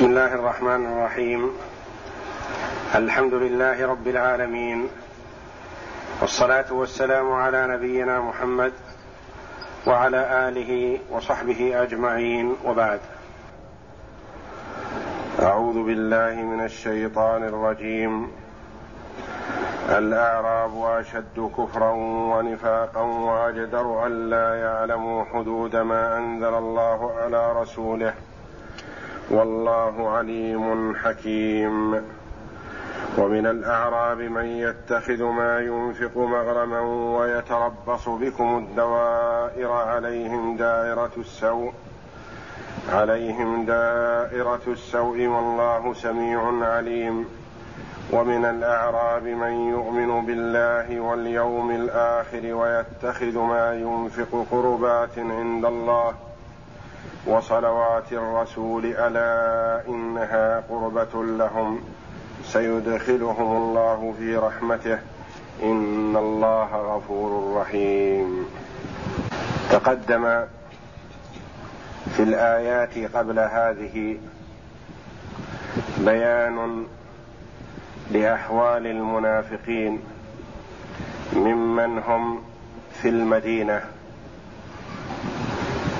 بسم الله الرحمن الرحيم. الحمد لله رب العالمين. والصلاة والسلام على نبينا محمد وعلى آله وصحبه أجمعين. وبعد. أعوذ بالله من الشيطان الرجيم. الأعراب أشد كفرا ونفاقا وأجدر أن لا يعلموا حدود ما أنزل الله على رسوله. والله عليم حكيم. ومن الأعراب من يتخذ ما ينفق مغرما ويتربص بكم الدوائر عليهم دائرة السوء عليهم دائرة السوء والله سميع عليم. ومن الأعراب من يؤمن بالله واليوم الآخر ويتخذ ما ينفق قربات عند الله وصلوات الرسول ألا إنها قربة لهم. سيدخلهم الله في رحمته. إن الله غفور رحيم. تقدم في الآيات قبل هذه بيان لأحوال المنافقين ممن هم في المدينة.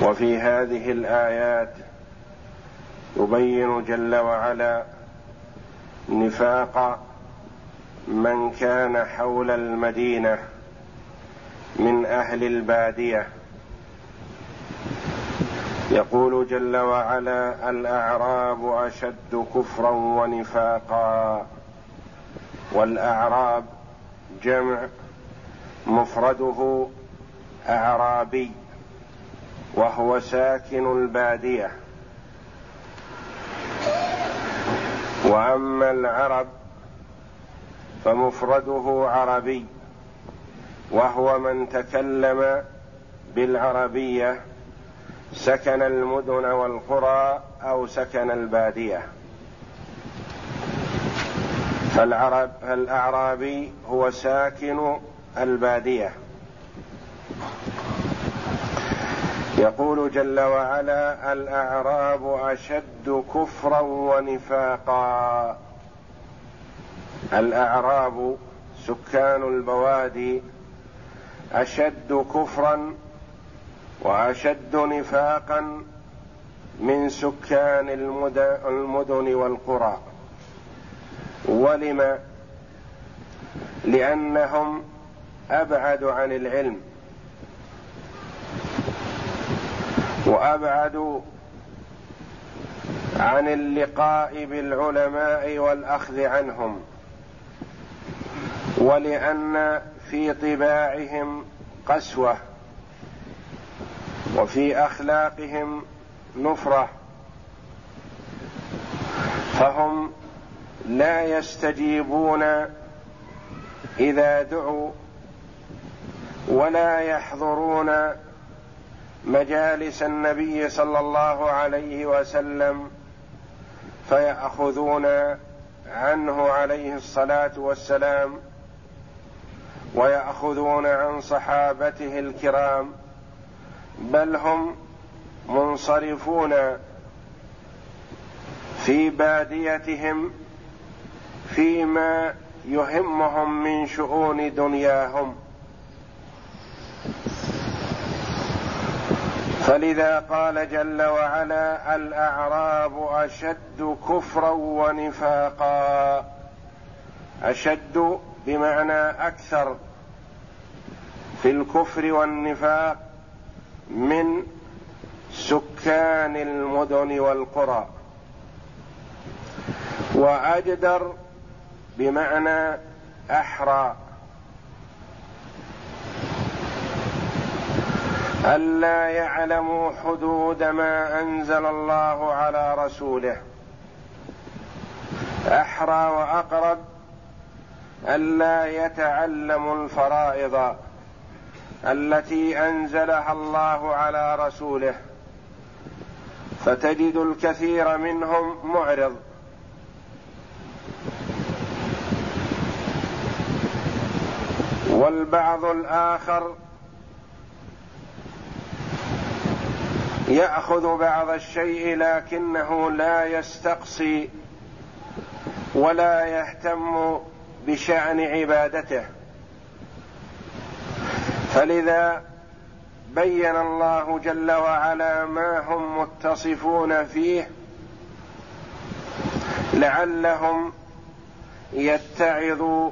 وفي هذه الآيات يبين جل وعلا نفاق من كان حول المدينة من أهل البادية. يقول جل وعلا الأعراب أشد كفرا ونفاقا والأعراب جمع مفرده أعرابي. وهو ساكن البادية. وأما العرب فمفرده عربي وهو من تكلم بالعربية سكن المدن والقرى أو سكن البادية. فالعرب الأعرابي هو ساكن البادية. يقول جل وعلا الأعراب أشد كفرا ونفاقا. الأعراب سكان البوادي أشد كفرا وأشد نفاقا من سكان المدن والقرى. ولم؟ لأنهم أبعد عن العلم. وأبعد عن اللقاء بالعلماء والأخذ عنهم ولأن في طباعهم قسوة وفي أخلاقهم نفرة فهم لا يستجيبون إذا دعوا ولا يحضرون مجالس النبي صلى الله عليه وسلم فيأخذون عنه عليه الصلاة والسلام ويأخذون عن صحابته الكرام بل هم منصرفون في باديتهم فيما يهمهم من شؤون دنياهم. فلذا قال جل وعلا الأعراب أشد كفرا ونفاقا. أشد بمعنى أكثر في الكفر والنفاق من سكان المدن والقرى. وأجدر بمعنى أحرى. ألا يعلموا حدود ما أنزل الله على رسوله. أحرى وأقرب ألا يتعلموا الفرائض التي أنزلها الله على رسوله. فتجد الكثير منهم معرض. والبعض الآخر يأخذ بعض الشيء لكنه لا يستقصي ولا يهتم بشأن عبادته. فلذا بين الله جل وعلا ما هم متصفون فيه لعلهم يتعظوا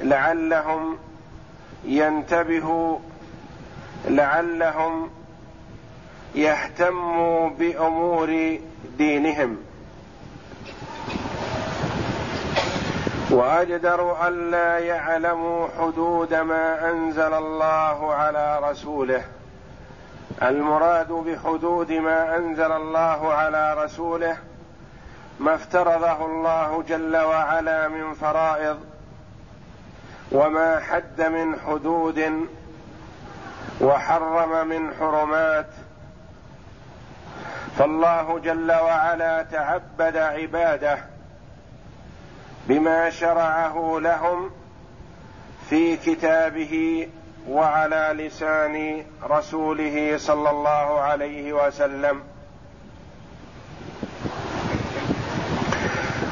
لعلهم ينتبهوا لعلهم يهتموا بأمور دينهم. وأجدر الا يعلموا حدود ما أنزل الله على رسوله. المراد بحدود ما أنزل الله على رسوله ما افترضه الله جل وعلا من فرائض وما حد من حدود وحرم من حرمات فالله جل وعلا تعبد عباده بما شرعه لهم في كتابه وعلى لسان رسوله صلى الله عليه وسلم.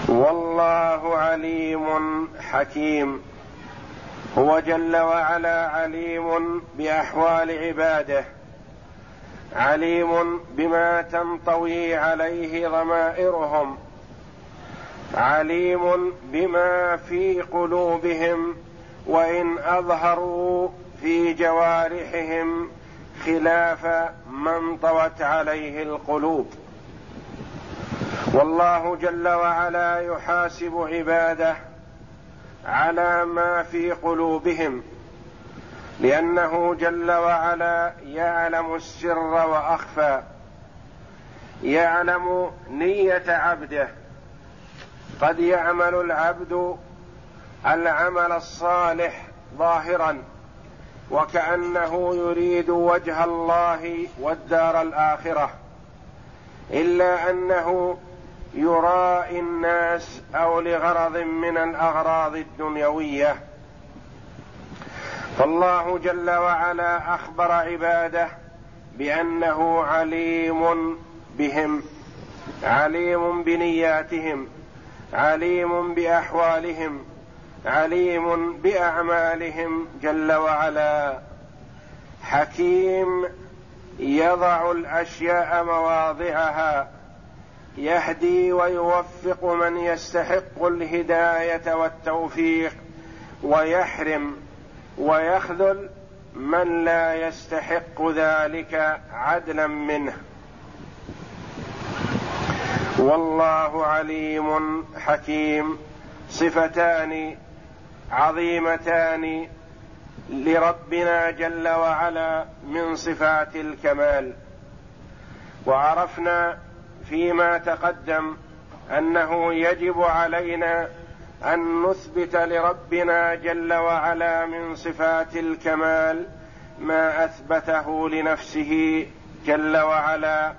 والله عليم حكيم. هو جل وعلا عليم بأحوال عباده. عليم بما تنطوي عليه ضمائرهم عليم بما في قلوبهم وإن أظهروا في جوارحهم خلاف ما انطوت عليه القلوب. والله جل وعلا يحاسب عباده على ما في قلوبهم. لأنه جل وعلا يعلم السر وأخفى. يعلم نية عبده. قد يعمل العبد العمل الصالح ظاهرا وكأنه يريد وجه الله والدار الآخرة. إلا أنه يرائي الناس أو لغرض من الأغراض الدنيوية. فالله جل وعلا أخبر عباده بأنه عليم بهم عليم بنياتهم عليم بأحوالهم عليم بأعمالهم جل وعلا. حكيم يضع الأشياء مواضعها يهدي ويوفق من يستحق الهداية والتوفيق ويحرم ويخذل من لا يستحق ذلك عدلا منه. والله عليم حكيم. صفتان عظيمتان لربنا جل وعلا من صفات الكمال. وعرفنا فيما تقدم أنه يجب علينا أن نثبت لربنا جل وعلا من صفات الكمال ما أثبته لنفسه جل وعلا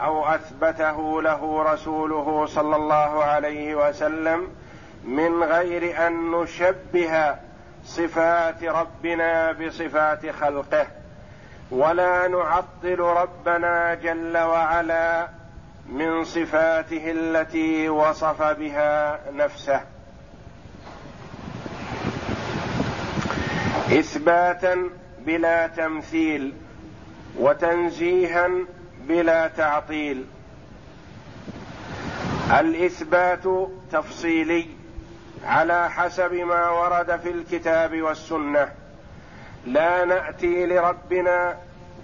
أو أثبته له رسوله صلى الله عليه وسلم من غير أن نشبه صفات ربنا بصفات خلقه. ولا نعطل ربنا جل وعلا من صفاته التي وصف بها نفسه. إثباتا بلا تمثيل وتنزيها بلا تعطيل. الإثبات تفصيلي على حسب ما ورد في الكتاب والسنة. لا نأتي لربنا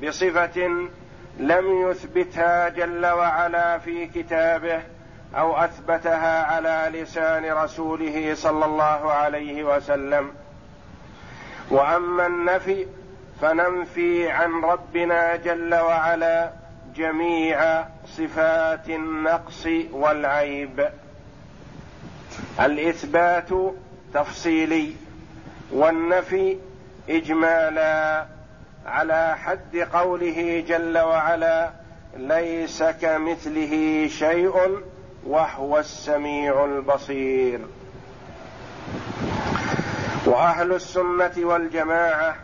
بصفة لم يثبتها جل وعلا في كتابه أو أثبتها على لسان رسوله صلى الله عليه وسلم. وأما النفي فننفي عن ربنا جل وعلا جميع صفات النقص والعيب. الإثبات تفصيلي والنفي إجمالا على حد قوله جل وعلا ليس كمثله شيء وهو السميع البصير. وأهل السنة والجماعة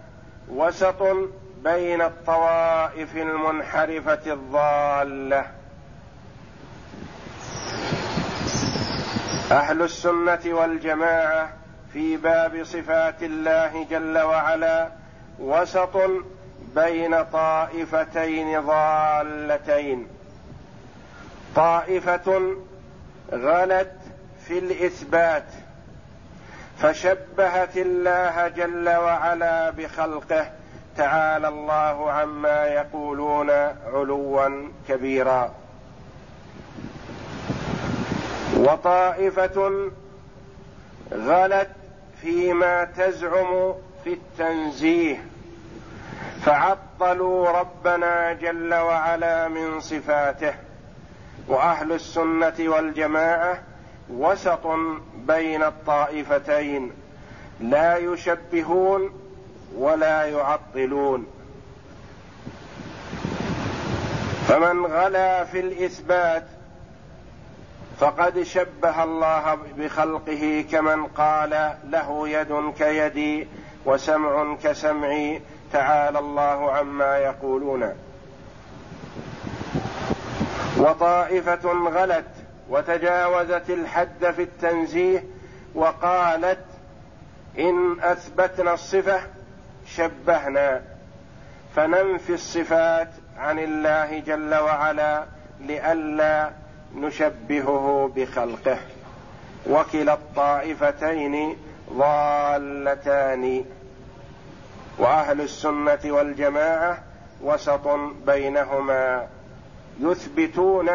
وسط بين الطوائف المنحرفة الضالة. أهل السنة والجماعة في باب صفات الله جل وعلا وسط بين طائفتين ضالتين. طائفة غلت في الإثبات فشبهت الله جل وعلا بخلقه. تعالى الله عما يقولون علوا كبيرا. وطائفة غلت فيما تزعم في التنزيه. فعطلوا ربنا جل وعلا من صفاته. وأهل السنة والجماعة وسط بين الطائفتين لا يشبهون ولا يعطلون. فمن غلا في الإثبات فقد شبه الله بخلقه كمن قال له يد كيدي وسمع كسمعي تعالى الله عما يقولون. وطائفة غلت وتجاوزت الحد في التنزيه وقالت إن أثبتنا الصفة شبهنا فننفي الصفات عن الله جل وعلا لئلا نشبهه بخلقه. وكلا الطائفتين ضالتان. وأهل السنة والجماعة وسط بينهما يثبتون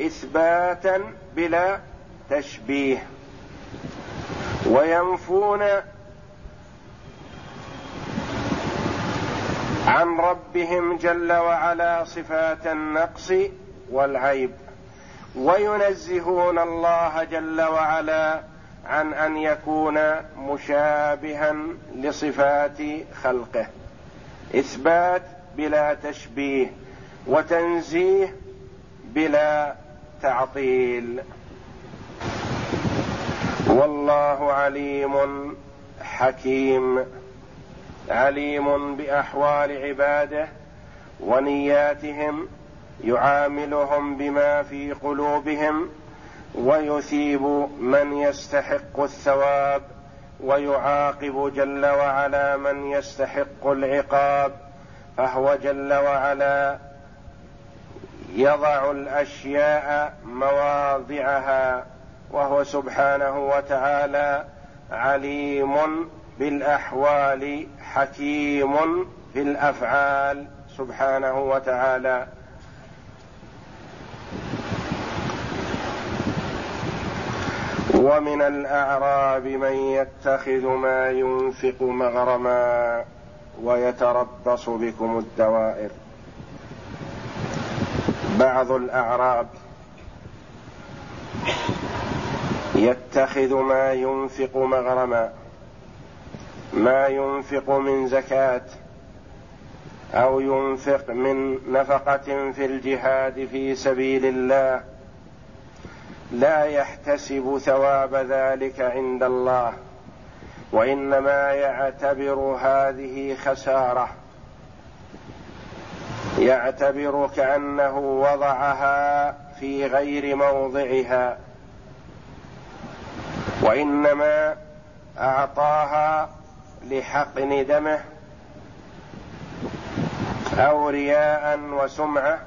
إثباتا بلا تشبيه. وينفون عن ربهم جل وعلا صفات النقص والعيب. وينزهون الله جل وعلا عن أن يكون مشابها لصفات خلقه. إثبات بلا تشبيه. وتنزيه بلا تعطيل. والله عليم حكيم. عليم بأحوال عباده ونياتهم يعاملهم بما في قلوبهم ويثيب من يستحق الثواب ويعاقب جل وعلا من يستحق العقاب فهو جل وعلا يضع الأشياء مواضعها وهو سبحانه وتعالى عليم بالأحوال حكيم في الافعال سبحانه وتعالى. ومن الأعراب من يتخذ ما ينفق مغرما ويتربص بكم الدوائر. بعض الأعراب يتخذ ما ينفق مغرما ما ينفق من زكاة أو ينفق من نفقة في الجهاد في سبيل الله لا يحتسب ثواب ذلك عند الله وإنما يعتبر هذه خسارة. يعتبر كانه وضعها في غير موضعها وإنما أعطاها لحقن دمه أو رياء وسمعة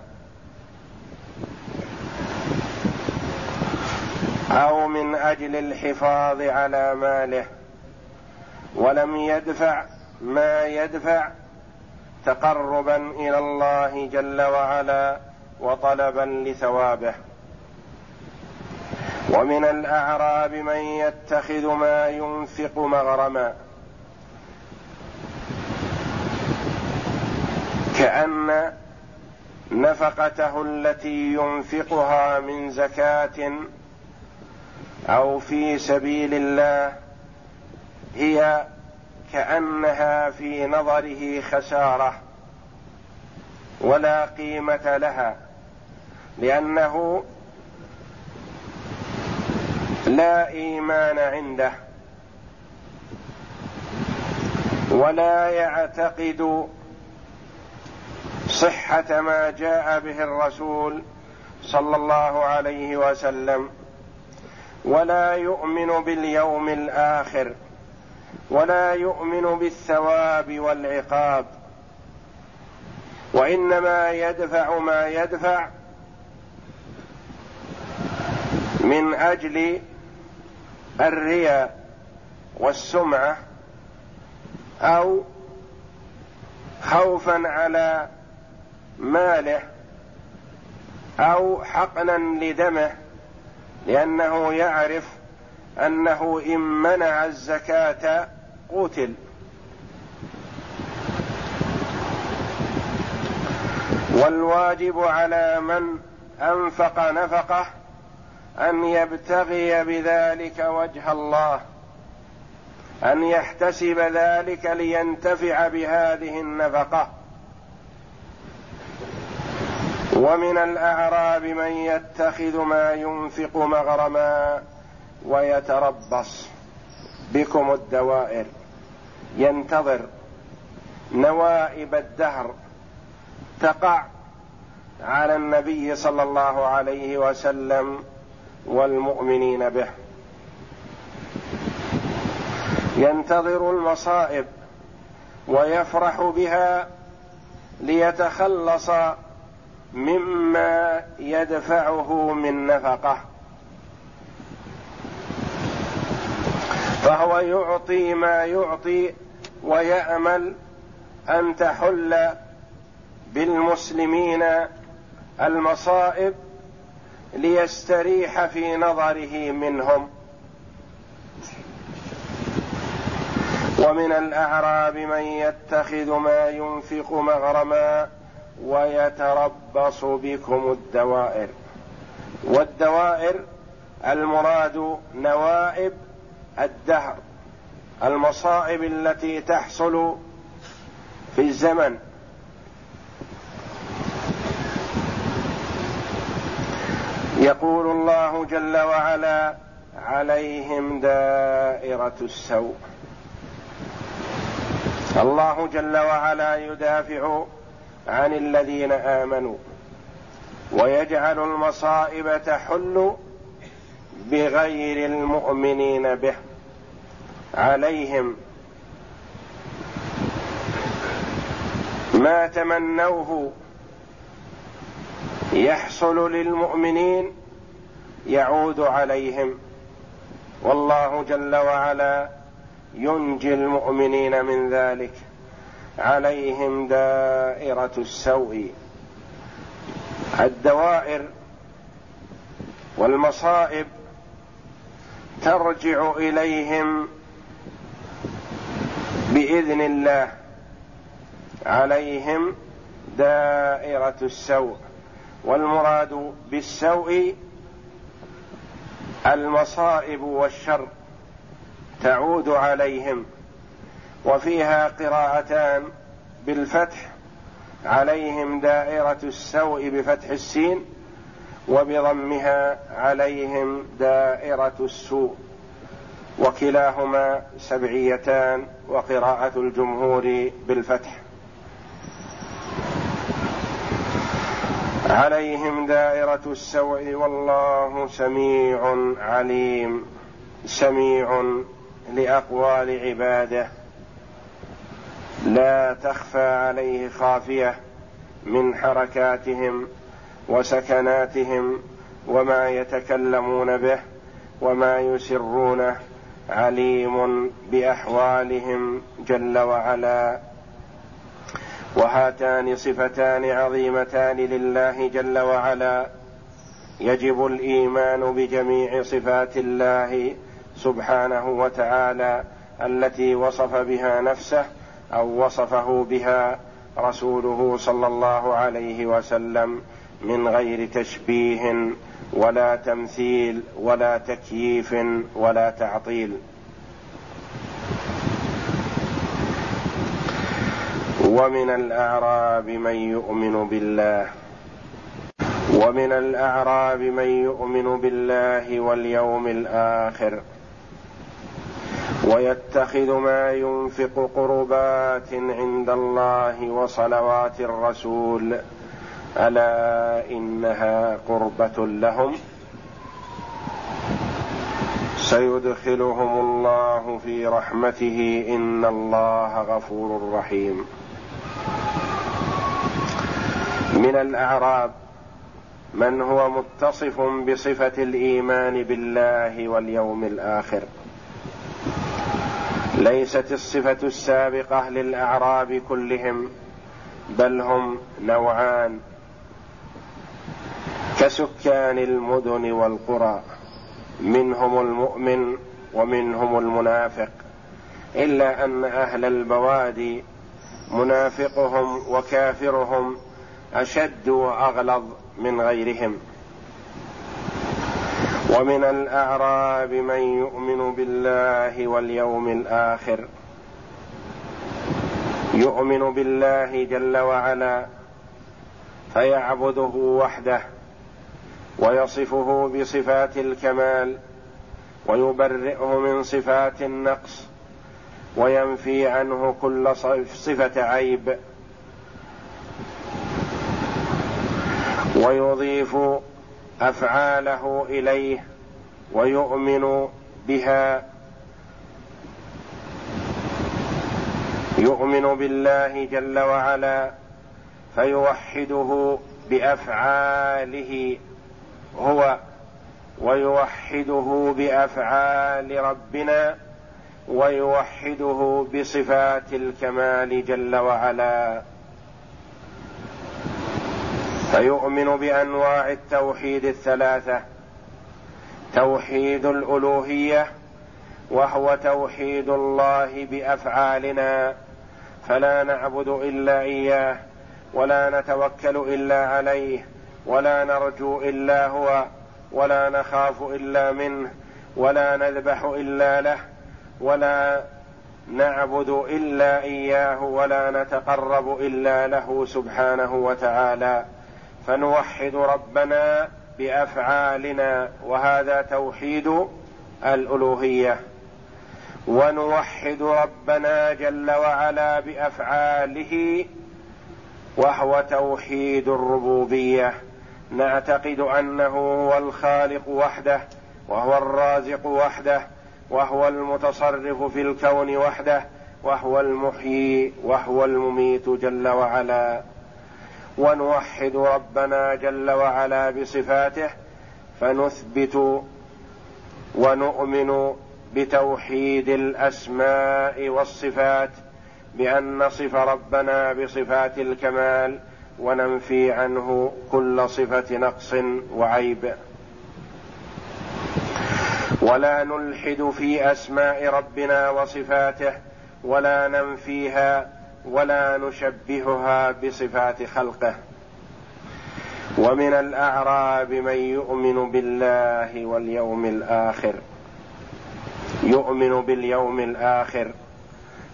أو من أجل الحفاظ على ماله ولم يدفع ما يدفع تقربا إلى الله جل وعلا وطلبا لثوابه. ومن الأعراب من يتخذ ما ينفق مغرما. كأن نفقته التي ينفقها من زكاة أو في سبيل الله هي كأنها في نظره خسارة ولا قيمة لها لأنه لا إيمان عنده ولا يعتقد صحة ما جاء به الرسول صلى الله عليه وسلم ولا يؤمن باليوم الآخر. ولا يؤمن بالثواب والعقاب. وإنما يدفع ما يدفع من أجل الرياء والسمعة أو خوفا على ماله أو حقنا لدمه لأنه يعرف أنه إن منع الزكاة قتل. والواجب على من أنفق نفقه أن يبتغي بذلك وجه الله أن يحتسب ذلك لينتفع بهذه النفقة. ومن الأعراب من يتخذ ما ينفق مغرما ويتربص بكم الدوائر. ينتظر نوائب الدهر تقع على النبي صلى الله عليه وسلم والمؤمنين به. ينتظر المصائب ويفرح بها ليتخلص مما يدفعه من نفقة. فهو يعطي ما يعطي ويأمل أن تحل بالمسلمين المصائب ليستريح في نظره منهم. ومن الأعراب من يتخذ ما ينفق مغرما ويتربص بكم الدوائر. والدوائر المراد نوائب الدهر المصائب التي تحصل في الزمن. يقول الله جل وعلا عليهم دائرة السوء. الله جل وعلا يدافع عن الذين آمنوا ويجعل المصائب تحل بغير المؤمنين به. عليهم ما تمنوه يحصل للمؤمنين يعود عليهم. والله جل وعلا ينجي المؤمنين من ذلك. عليهم دائرة السوء. الدوائر والمصائب ترجع إليهم بإذن الله عليهم دائرة السوء. والمراد بالسوء المصائب والشر تعود عليهم. وفيها قراءتان بالفتح عليهم دائرة السوء بفتح السين وبضمها عليهم دائرة السوء. وكلاهما سبعيتان وقراءة الجمهور بالفتح. عليهم دائرة السوء والله سميع عليم سميع لأقوال عباده. لا تخفى عليه خافية من حركاتهم وسكناتهم وما يتكلمون به وما يسرونه. عليم بأحوالهم جل وعلا. وهاتان صفتان عظيمتان لله جل وعلا. يجب الإيمان بجميع صفات الله سبحانه وتعالى التي وصف بها نفسه أو وصفه بها رسوله صلى الله عليه وسلم. من غير تشبيه ولا تمثيل ولا تكييف ولا تعطيل. ومن الأعراب من يؤمن بالله ومن الأعراب من يؤمن بالله واليوم الآخر ويتخذ ما ينفق قربات عند الله وصلوات الرسول. ألا إنها قربة لهم سيدخلهم الله في رحمته إن الله غفور رحيم. من الأعراب من هو متصف بصفة الإيمان بالله واليوم الآخر. ليست الصفة السابقة للأعراب كلهم بل هم نوعان. كسكان المدن والقرى منهم المؤمن ومنهم المنافق إلا أن أهل البوادي منافقهم وكافرهم أشد وأغلظ من غيرهم. ومن الأعراب من يؤمن بالله واليوم الآخر يؤمن بالله جل وعلا فيعبده وحده ويصفه بصفات الكمال ويبرئه من صفات النقص وينفي عنه كل صفة عيب. ويضيف أفعاله إليه ويؤمن بها. يؤمن بالله جل وعلا فيوحده بأفعاله. هو ويوحده بأفعال ربنا ويوحده بصفات الكمال جل وعلا. فيؤمن بأنواع التوحيد الثلاثة. توحيد الألوهية وهو توحيد الله بأفعالنا. فلا نعبد إلا إياه ولا نتوكل إلا عليه. ولا نرجو إلا هو ولا نخاف إلا منه ولا نذبح إلا له ولا نعبد إلا إياه ولا نتقرب إلا له سبحانه وتعالى. فنوحد ربنا بأفعالنا وهذا توحيد الألوهية. ونوحد ربنا جل وعلا بأفعاله وهو توحيد الربوبية. نعتقد أنه هو الخالق وحده وهو الرازق وحده وهو المتصرف في الكون وحده وهو المحيي وهو المميت جل وعلا. ونوحد ربنا جل وعلا بصفاته فنثبت ونؤمن بتوحيد الأسماء والصفات بأن نصف ربنا بصفات الكمال وننفي عنه كل صفة نقص وعيب. ولا نلحد في أسماء ربنا وصفاته ولا ننفيها ولا نشبهها بصفات خلقه. ومن الأعراب من يؤمن بالله واليوم الآخر. يؤمن باليوم الآخر.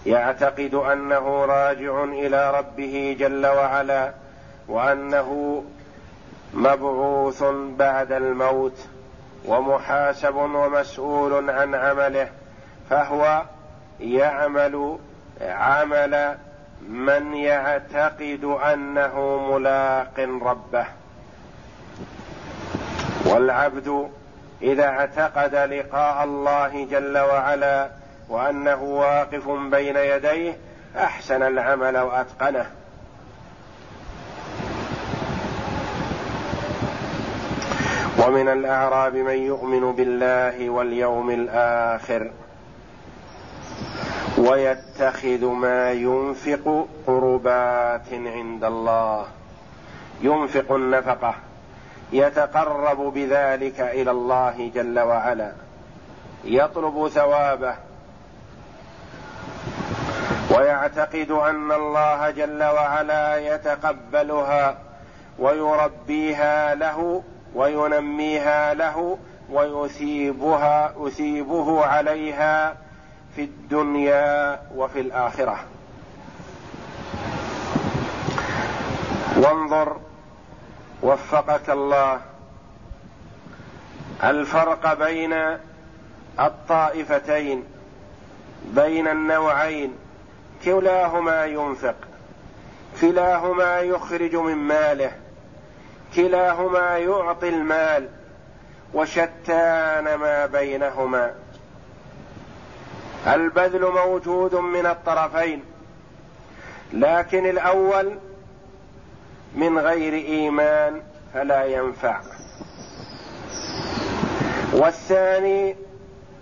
يعتقد أنه راجع إلى ربه جل وعلا. وأنه مبعوث بعد الموت ومحاسب ومسؤول عن عمله فهو يعمل عمل من يعتقد أنه ملاق ربه. والعبد إذا اعتقد لقاء الله جل وعلا وأنه واقف بين يديه أحسن العمل وأتقنه. ومن الأعراب من يؤمن بالله واليوم الآخر ويتخذ ما ينفق قربات عند الله. ينفق النفقة. يتقرب بذلك إلى الله جل وعلا. يطلب ثوابه. ويعتقد أن الله جل وعلا يتقبلها ويربيها له وينميها له ويثيبها يثيبه عليها في الدنيا وفي الآخرة. وانظر وفقك الله. الفرق بين الطائفتين بين النوعين. كلاهما ينفق كلاهما يخرج من ماله. كلاهما يعطي المال وشتان ما بينهما. البذل موجود من الطرفين لكن الأول من غير إيمان فلا ينفع. والثاني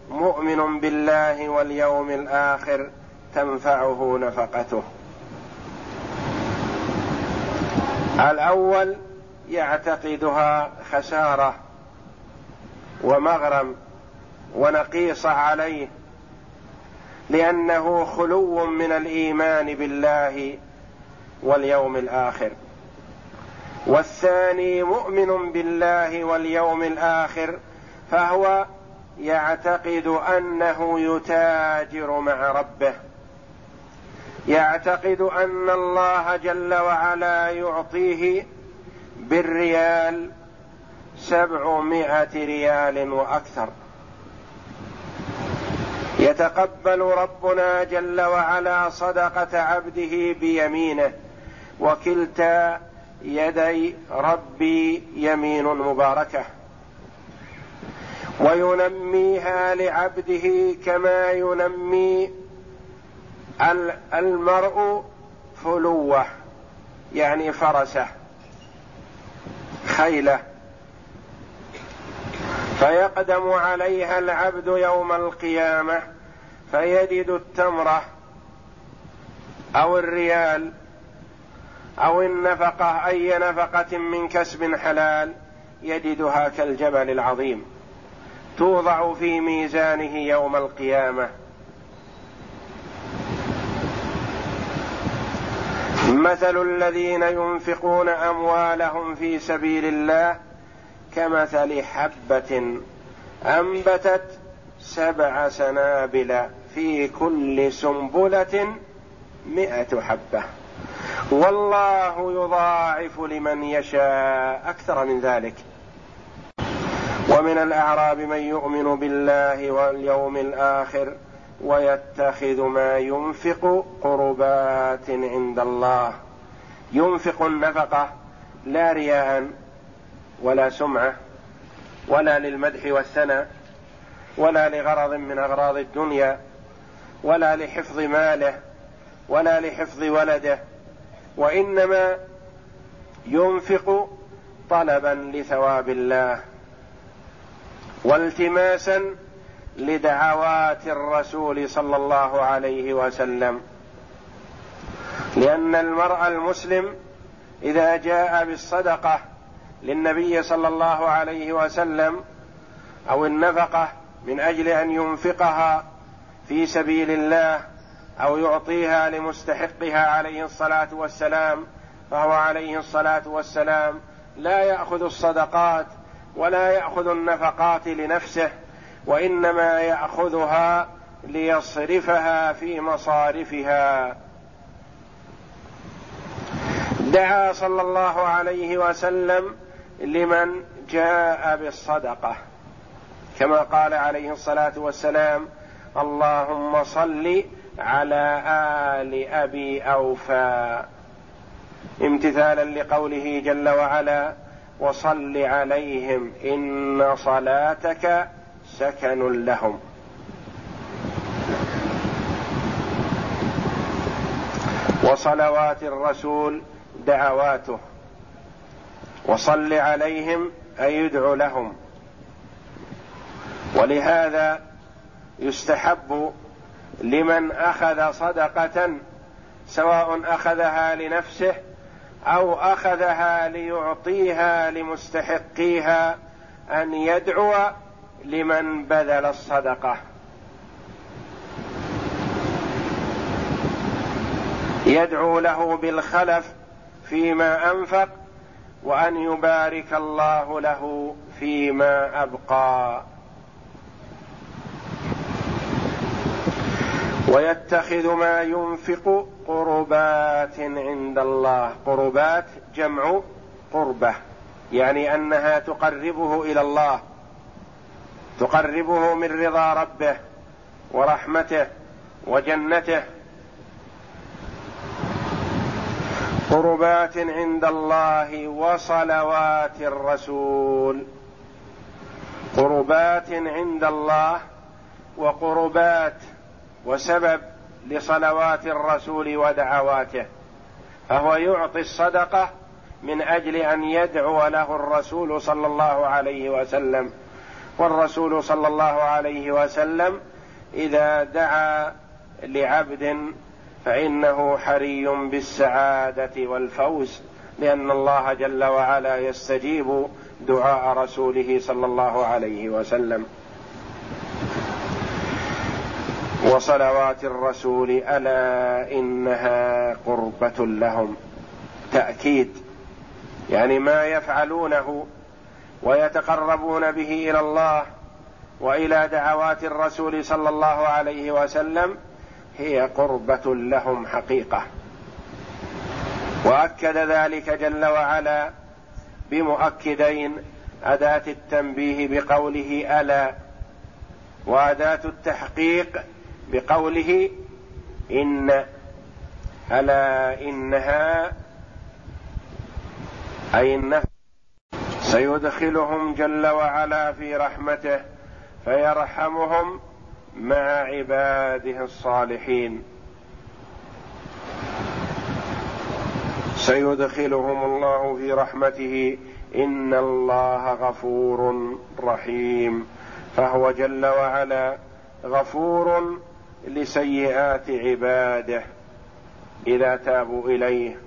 مؤمن بالله واليوم الآخر تنفعه نفقته. الأول يعتقدها خسارة ومغرم ونقيصة عليه لأنه خلو من الإيمان بالله واليوم الآخر. والثاني مؤمن بالله واليوم الآخر فهو يعتقد أنه يتاجر مع ربه. يعتقد أن الله جل وعلا يعطيه بالريال سبعمائة ريال وأكثر. يتقبل ربنا جل وعلا صدقة عبده بيمينه وكلتا يدي ربي يمين مباركة. وينميها لعبده كما ينمي المرء فلوه يعني فرسه. خيلة. فيقدم عليها العبد يوم القيامة فيجد التمره أو الريال أو النفقة أي نفقة من كسب حلال يجدها كالجبل العظيم. توضع في ميزانه يوم القيامة. مثل الذين ينفقون أموالهم في سبيل الله كمثل حبة أنبتت سبع سنابل في كل سنبلة مائه حبة. والله يضاعف لمن يشاء أكثر من ذلك. ومن الأعراب من يؤمن بالله واليوم الآخر ويتخذ ما ينفق قربات عند الله. ينفق النفقة لا رياء ولا سمعة ولا للمدح والثناء ولا لغرض من أغراض الدنيا ولا لحفظ ماله ولا لحفظ ولده وإنما ينفق طلبا لثواب الله. والتماسا لدعوات الرسول صلى الله عليه وسلم. لأن المرء المسلم إذا جاء بالصدقة للنبي صلى الله عليه وسلم أو النفقة من أجل أن ينفقها في سبيل الله أو يعطيها لمستحقها عليه الصلاة والسلام فهو عليه الصلاة والسلام لا يأخذ الصدقات ولا يأخذ النفقات لنفسه. وإنما يأخذها ليصرفها في مصارفها. دعا صلى الله عليه وسلم لمن جاء بالصدقة. كما قال عليه الصلاة والسلام اللهم صل على آل أبي أوفى. امتثالا لقوله جل وعلا وصل عليهم إن صلاتك سكن لهم. وصلوات الرسول دعواته. وصل عليهم اي يدعو لهم. ولهذا يستحب لمن أخذ صدقة سواء أخذها لنفسه أو أخذها ليعطيها لمستحقيها أن يدعو لمن بذل الصدقة. يدعو له بالخلف فيما أنفق وأن يبارك الله له فيما أبقى. ويتخذ ما ينفق قربات عند الله. قربات جمع قربة يعني أنها تقربه إلى الله. تقربه من رضا ربه ورحمته وجنته. قربات عند الله وصلوات الرسول. قربات عند الله وقربات وسبب لصلوات الرسول ودعواته. فهو يعطي الصدقة من أجل أن يدعو له الرسول صلى الله عليه وسلم. والرسول صلى الله عليه وسلم إذا دعا لعبد فإنه حري بالسعادة والفوز لأن الله جل وعلا يستجيب دعاء رسوله صلى الله عليه وسلم. وصلوات الرسول ألا إنها قربة لهم. تأكيد يعني ما يفعلونه ويتقربون به إلى الله وإلى دعوات الرسول صلى الله عليه وسلم هي قربة لهم حقيقة. وأكد ذلك جل وعلا بمؤكدين أداة التنبيه بقوله ألا وأداة التحقيق بقوله إن ألا إنها أي النفس سيدخلهم جل وعلا في رحمته فيرحمهم مع عباده الصالحين. سيدخلهم الله في رحمته إن الله غفور رحيم. فهو جل وعلا غفور لسيئات عباده إذا تابوا إليه.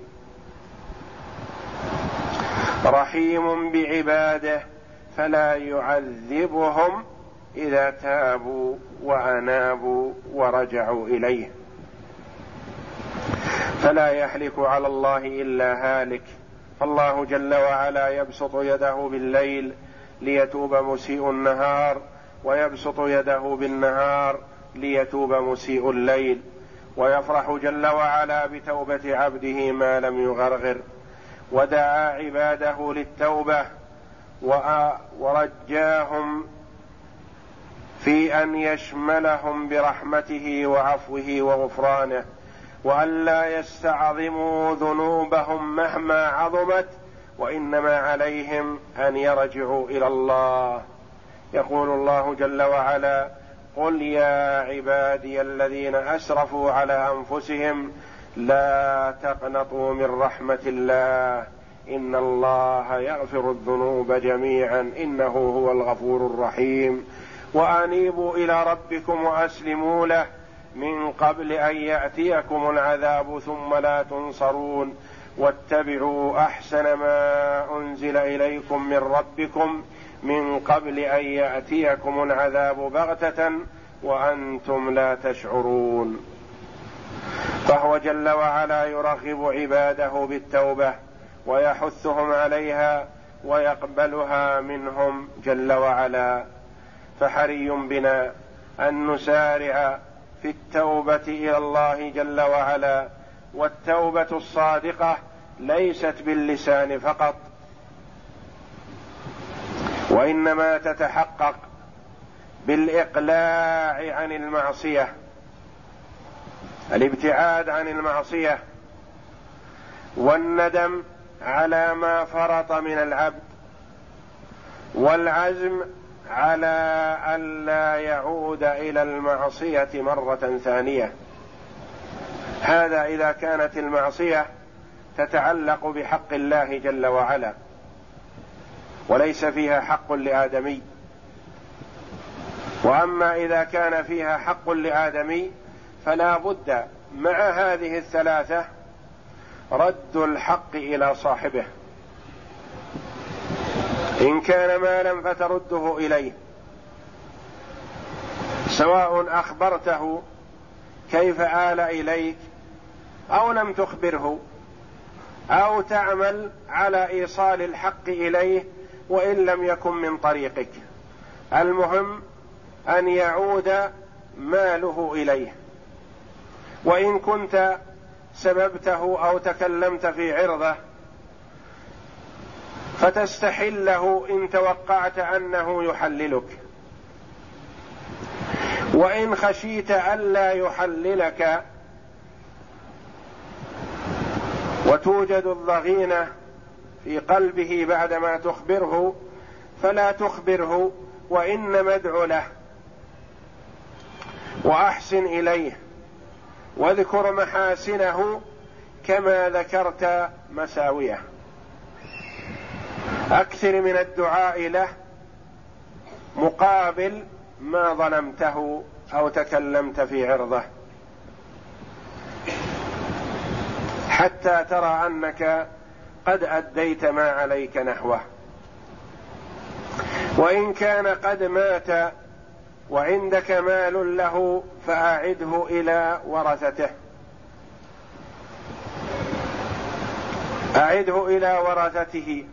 رحيم بعباده فلا يعذبهم إذا تابوا وأنابوا ورجعوا إليه. فلا يحلك على الله إلا هالك. فالله جل وعلا يبسط يده بالليل ليتوب مسيء النهار ويبسط يده بالنهار ليتوب مسيء الليل. ويفرح جل وعلا بتوبة عبده ما لم يغرغر. ودعا عباده للتوبة ورجاهم في أن يشملهم برحمته وعفوه وغفرانه وأن لا يستعظموا ذنوبهم مهما عظمت وإنما عليهم أن يرجعوا إلى الله. يقول الله جل وعلا قل يا عبادي الذين أسرفوا على أنفسهم لا تقنطوا من رحمة الله. إن الله يغفر الذنوب جميعا. إنه هو الغفور الرحيم. وأنيبوا إلى ربكم وأسلموا له. من قبل أن يأتيكم العذاب ثم لا تنصرون. واتبعوا أحسن ما أنزل إليكم من ربكم. من قبل أن يأتيكم العذاب بغتة. وأنتم لا تشعرون. فهو جل وعلا يرغب عباده بالتوبة ويحثهم عليها ويقبلها منهم جل وعلا. فحري بنا أن نسارع في التوبة إلى الله جل وعلا والتوبة الصادقة ليست باللسان فقط وإنما تتحقق بالإقلاع عن المعصية. الابتعاد عن المعصية والندم على ما فرط من العبد والعزم على الا يعود إلى المعصية مرة ثانية. هذا إذا كانت المعصية تتعلق بحق الله جل وعلا وليس فيها حق لآدمي. وأما إذا كان فيها حق لآدمي فلا بد مع هذه الثلاثة رد الحق إلى صاحبه. إن كان مالا فترده إليه. سواء أخبرته كيف آل إليك أو لم تخبره أو تعمل على إيصال الحق إليه وإن لم يكن من طريقك. المهم أن يعود ماله إليه. وإن كنت سببته أو تكلمت في عرضه فتستحله إن توقعت أنه يحللك. وإن خشيت ألا يحللك وتوجد الضغينة في قلبه بعدما تخبره فلا تخبره وإنما ادع له وأحسن إليه. واذكر محاسنه كما ذكرت مساويه. أكثر من الدعاء له مقابل ما ظلمته أو تكلمت في عرضه. حتى ترى أنك قد أديت ما عليك نحوه. وإن كان قد مات وعندك مال له فأعده إلى ورثته. أعده إلى ورثته.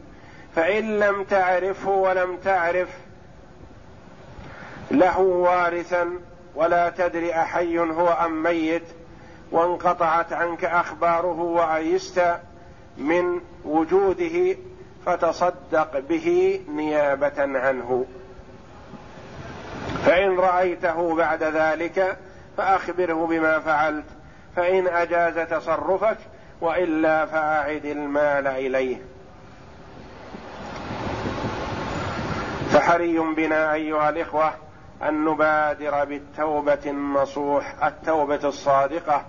فإن لم تعرفه ولم تعرف له وارثا ولا تدري أحي هو أم ميت وانقطعت عنك أخباره وأيست من وجوده فتصدق به نيابة عنه. فإن رأيته بعد ذلك فأخبره بما فعلت فإن أجاز تصرفك وإلا فأعد المال إليه. فحري بنا أيها الإخوة أن نبادر بالتوبة النصوح التوبة الصادقة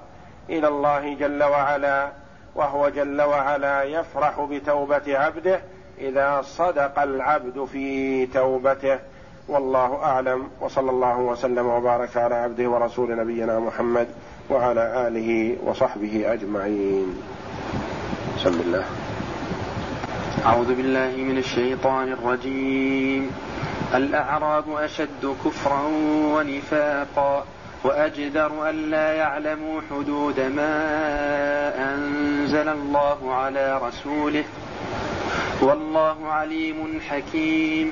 إلى الله جل وعلا وهو جل وعلا يفرح بتوبة عبده إذا صدق العبد في توبته. والله أعلم وصلى الله وسلم وبارك على عبده ورسول نبينا محمد وعلى آله وصحبه أجمعين. بسم الله. أعوذ بالله من الشيطان الرجيم. الأعراب أشد كفرا ونفاقا وأجدر الا يعلموا حدود ما أنزل الله على رسوله. والله عليم حكيم.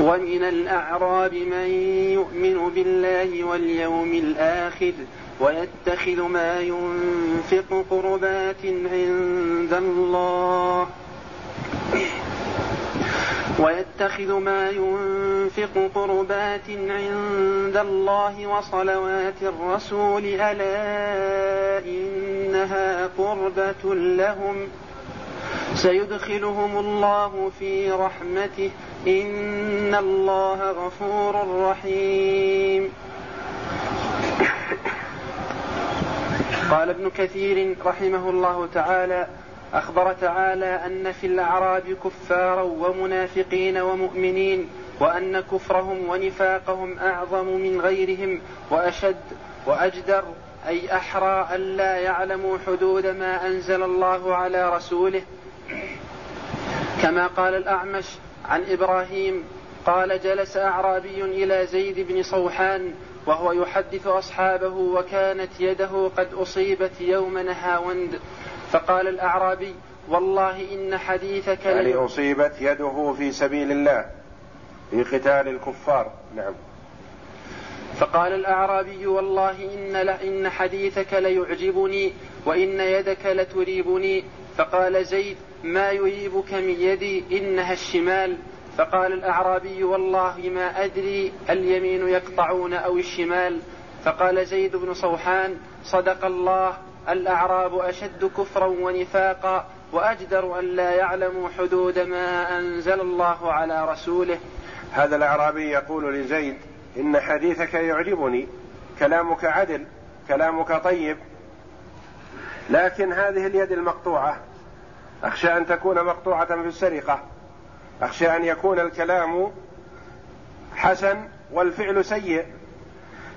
ومن الأعراب من يؤمن بالله واليوم الآخر ويتخذ ما ينفق قربات عند الله ويتخذ ما ينفق قربات عند الله وصلوات الرسول ألا إنها قربة لهم سيدخلهم الله في رحمته. إن الله غفور رحيم. قال ابن كثير رحمه الله تعالى أخبر تعالى أن في الأعراب كفارا ومنافقين ومؤمنين وأن كفرهم ونفاقهم أعظم من غيرهم وأشد وأجدر أي أحرى ألا يعلموا حدود ما أنزل الله على رسوله. كما قال الأعمش عن إبراهيم قال جلس أعرابي إلى زيد بن صوحان وهو يحدث أصحابه وكانت يده قد أصيبت يوم نهاوند فقال الأعرابي والله إن حديثك يعني أصيبت يده في سبيل الله في قتال الكفار. نعم. فقال الأعرابي والله إن إن حديثك ليعجبني وإن يدك لتريبني. فقال زيد ما يريبك من يدي إنها الشمال؟ فقال الأعرابي والله ما أدري اليمين يقطعون أو الشمال. فقال زيد بن صوحان صدق الله الأعراب أشد كفرا ونفاقا وأجدر أن لا يعلموا حدود ما أنزل الله على رسوله. هذا الأعرابي يقول لزيد إن حديثك يعجبني كلامك عدل كلامك طيب لكن هذه اليد المقطوعة. أخشى أن تكون مقطوعة في السرقة. أخشى أن يكون الكلام حسن والفعل سيء.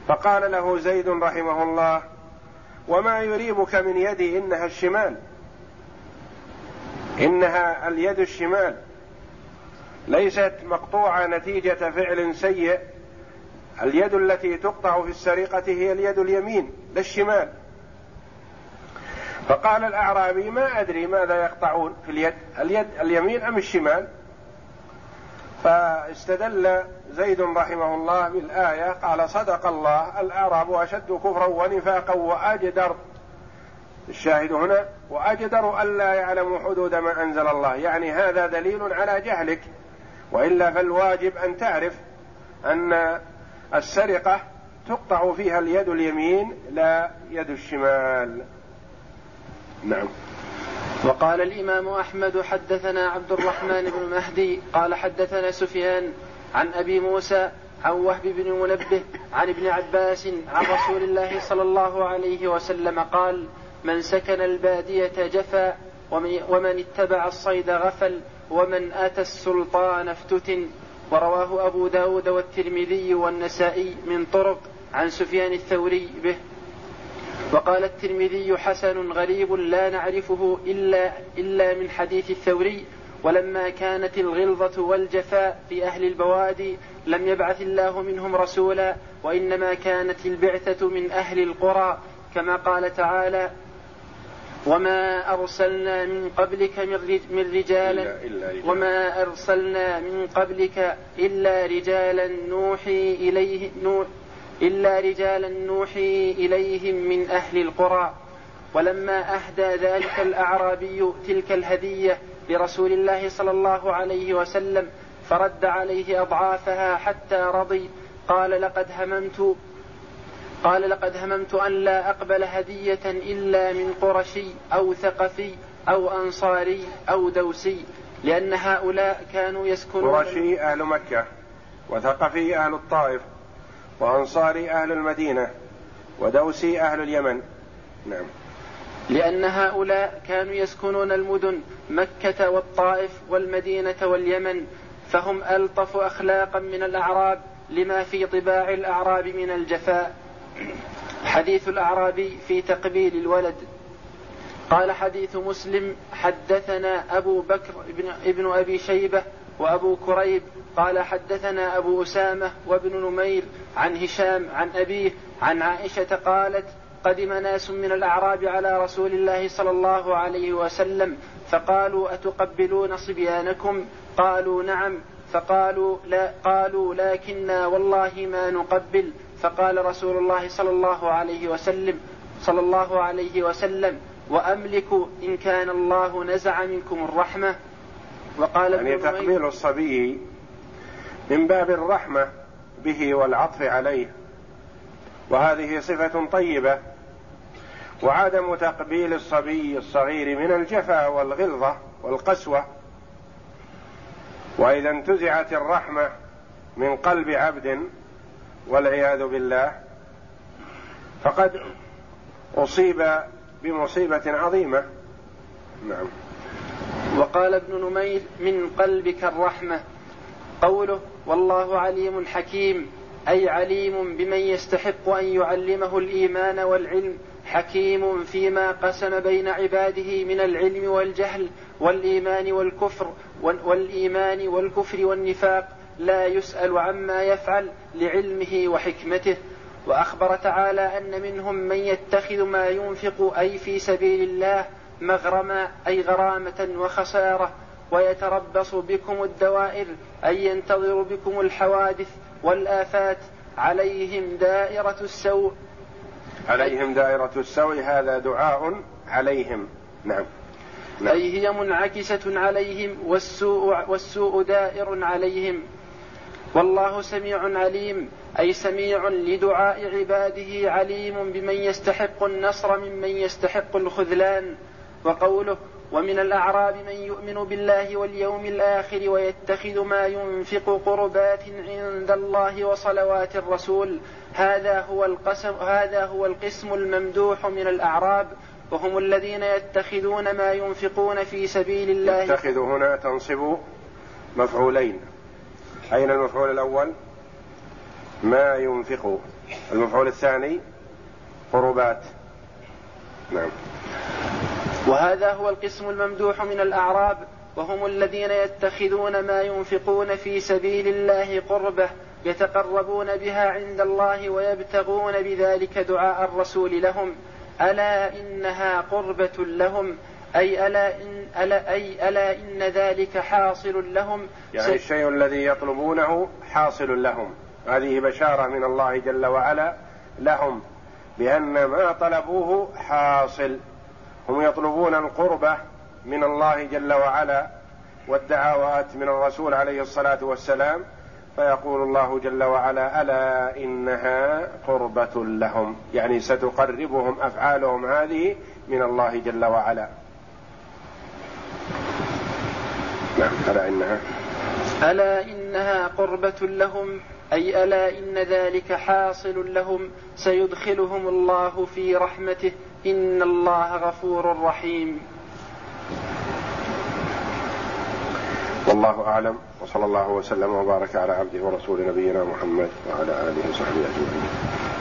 فقال له زيد رحمه الله وما يريبك من يدي إنها الشمال. إنها اليد الشمال. ليست مقطوعة نتيجة فعل سيء. اليد التي تقطع في السرقة هي اليد اليمين لا الشمال. فقال الأعرابي ما أدري ماذا يقطعون في اليد اليد اليمين أم الشمال؟ فاستدل زيد رحمه الله بالآية قال صدق الله الأعراب أشد كفرا ونفاقا وأجدر. الشاهد هنا وأجدر ألا يعلموا حدود ما أنزل الله. يعني هذا دليل على جهلك وإلا فالواجب أن تعرف أن السرقة تقطع فيها اليد اليمين لا يد الشمال. نعم. وقال الإمام أحمد حدثنا عبد الرحمن بن مهدي قال حدثنا سفيان عن أبي موسى عن وهب بن منبه عن ابن عباس عن رسول الله صلى الله عليه وسلم قال من سكن البادية جفا ومن اتبع الصيد غفل ومن أتى السلطان افتتن. ورواه أبو داود والترمذي والنسائي من طرق عن سفيان الثوري به. وقال الترمذي حسن غريب لا نعرفه إلا, إلا من حديث الثوري ولما كانت الغلظة والجفاء في أهل البوادي لم يبعث الله منهم رسولا وإنما كانت البعثة من أهل القرى كما قال تعالى وما أرسلنا من قبلك من رجالا وما أرسلنا من قبلك إلا رجالا نوحي إليه إلا رجالا نوحي إليهم من أهل القرى ولما أهدى ذلك الأعرابي تلك الهدية لرسول الله صلى الله عليه وسلم فرد عليه أضعافها حتى رضي قال لقد هممت قال لقد هممت أن لا أقبل هدية إلا من قرشي أو ثقفي أو أنصاري أو دوسي لأن هؤلاء كانوا يسكنون قرشي أهل مكة وثقفي أهل الطائف. وأنصاري أهل المدينة ودوسي أهل اليمن. نعم. لأن هؤلاء كانوا يسكنون المدن مكة والطائف والمدينة واليمن فهم ألطف أخلاقا من الأعراب لما في طباع الأعراب من الجفاء. حديث الأعرابي في تقبيل الولد. قال حديث مسلم حدثنا أبو بكر ابن, ابن أبي شيبة وأبو كريب قال حدثنا أبو أسامة وابن نمير عن هشام عن أبيه عن عائشة قالت قدم ناس من الأعراب على رسول الله صلى الله عليه وسلم فقالوا أتقبلون صبيانكم؟ قالوا نعم. فقالوا لا. قالوا لكنا والله ما نقبل. فقال رسول الله صلى الله عليه وسلم صلى الله عليه وسلم وأملك إن كان الله نزع منكم الرحمة. وقال يعني تقبيل الصبي من باب الرحمة به والعطف عليه. وهذه صفة طيبة. وعدم تقبيل الصبي الصغير من الجفا والغلظة والقسوة. وإذا انتزعت الرحمة من قلب عبد والعياذ بالله فقد أصيب بمصيبة عظيمة. نعم. وقال ابن نمير من قلبك الرحمة. قوله والله عليم حكيم. أي عليم بمن يستحق أن يعلمه الإيمان والعلم حكيم فيما قسم بين عباده من العلم والجهل والإيمان والكفر والإيمان والكفر والنفاق. لا يسأل عما يفعل لعلمه وحكمته. وأخبر تعالى أن منهم من يتخذ ما ينفق أي في سبيل الله مغرما أي غرامة وخسارة ويتربص بكم الدوائر أي ينتظر بكم الحوادث والآفات. عليهم دائرة السوء. عليهم دائرة السوء هذا دعاء عليهم. نعم. نعم. أي هي منعكسة عليهم والسوء, والسوء دائر عليهم. والله سميع عليم أي سميع لدعاء عباده عليم بمن يستحق النصر ممن يستحق الخذلان. وقوله ومن الأعراب من يؤمن بالله واليوم الآخر ويتخذ ما ينفق قربات عند الله وصلوات الرسول هذا هو القسم هذا هو القسم الممدوح من الأعراب وهم الذين يتخذون ما ينفقون في سبيل الله. يتخذ هنا تنصب مفعولين. أين المفعول الأول؟ ما ينفق. المفعول الثاني قربات. نعم. وهذا هو القسم الممدوح من الأعراب وهم الذين يتخذون ما ينفقون في سبيل الله قربة يتقربون بها عند الله ويبتغون بذلك دعاء الرسول لهم. ألا إنها قربة لهم؟ أي ألا إن ألا أي ألا إن ذلك حاصل لهم؟ يعني الشيء الذي يطلبونه حاصل لهم. هذه بشارة من الله جل وعلا لهم بأن ما طلبوه حاصل. هم يطلبون القربة من الله جل وعلا والدعوات من الرسول عليه الصلاة والسلام فيقول الله جل وعلا ألا إنها قربة لهم. يعني ستقربهم أفعالهم هذه من الله جل وعلا. نعم ألا إنها. ألا إنها قربة لهم أي ألا إن ذلك حاصل لهم سيدخلهم الله في رحمته إن الله غفور رحيم. والله أعلم وصلى الله وسلم وبارك على عبده ورسول نبينا محمد وعلى آله وصحبه أجمعين.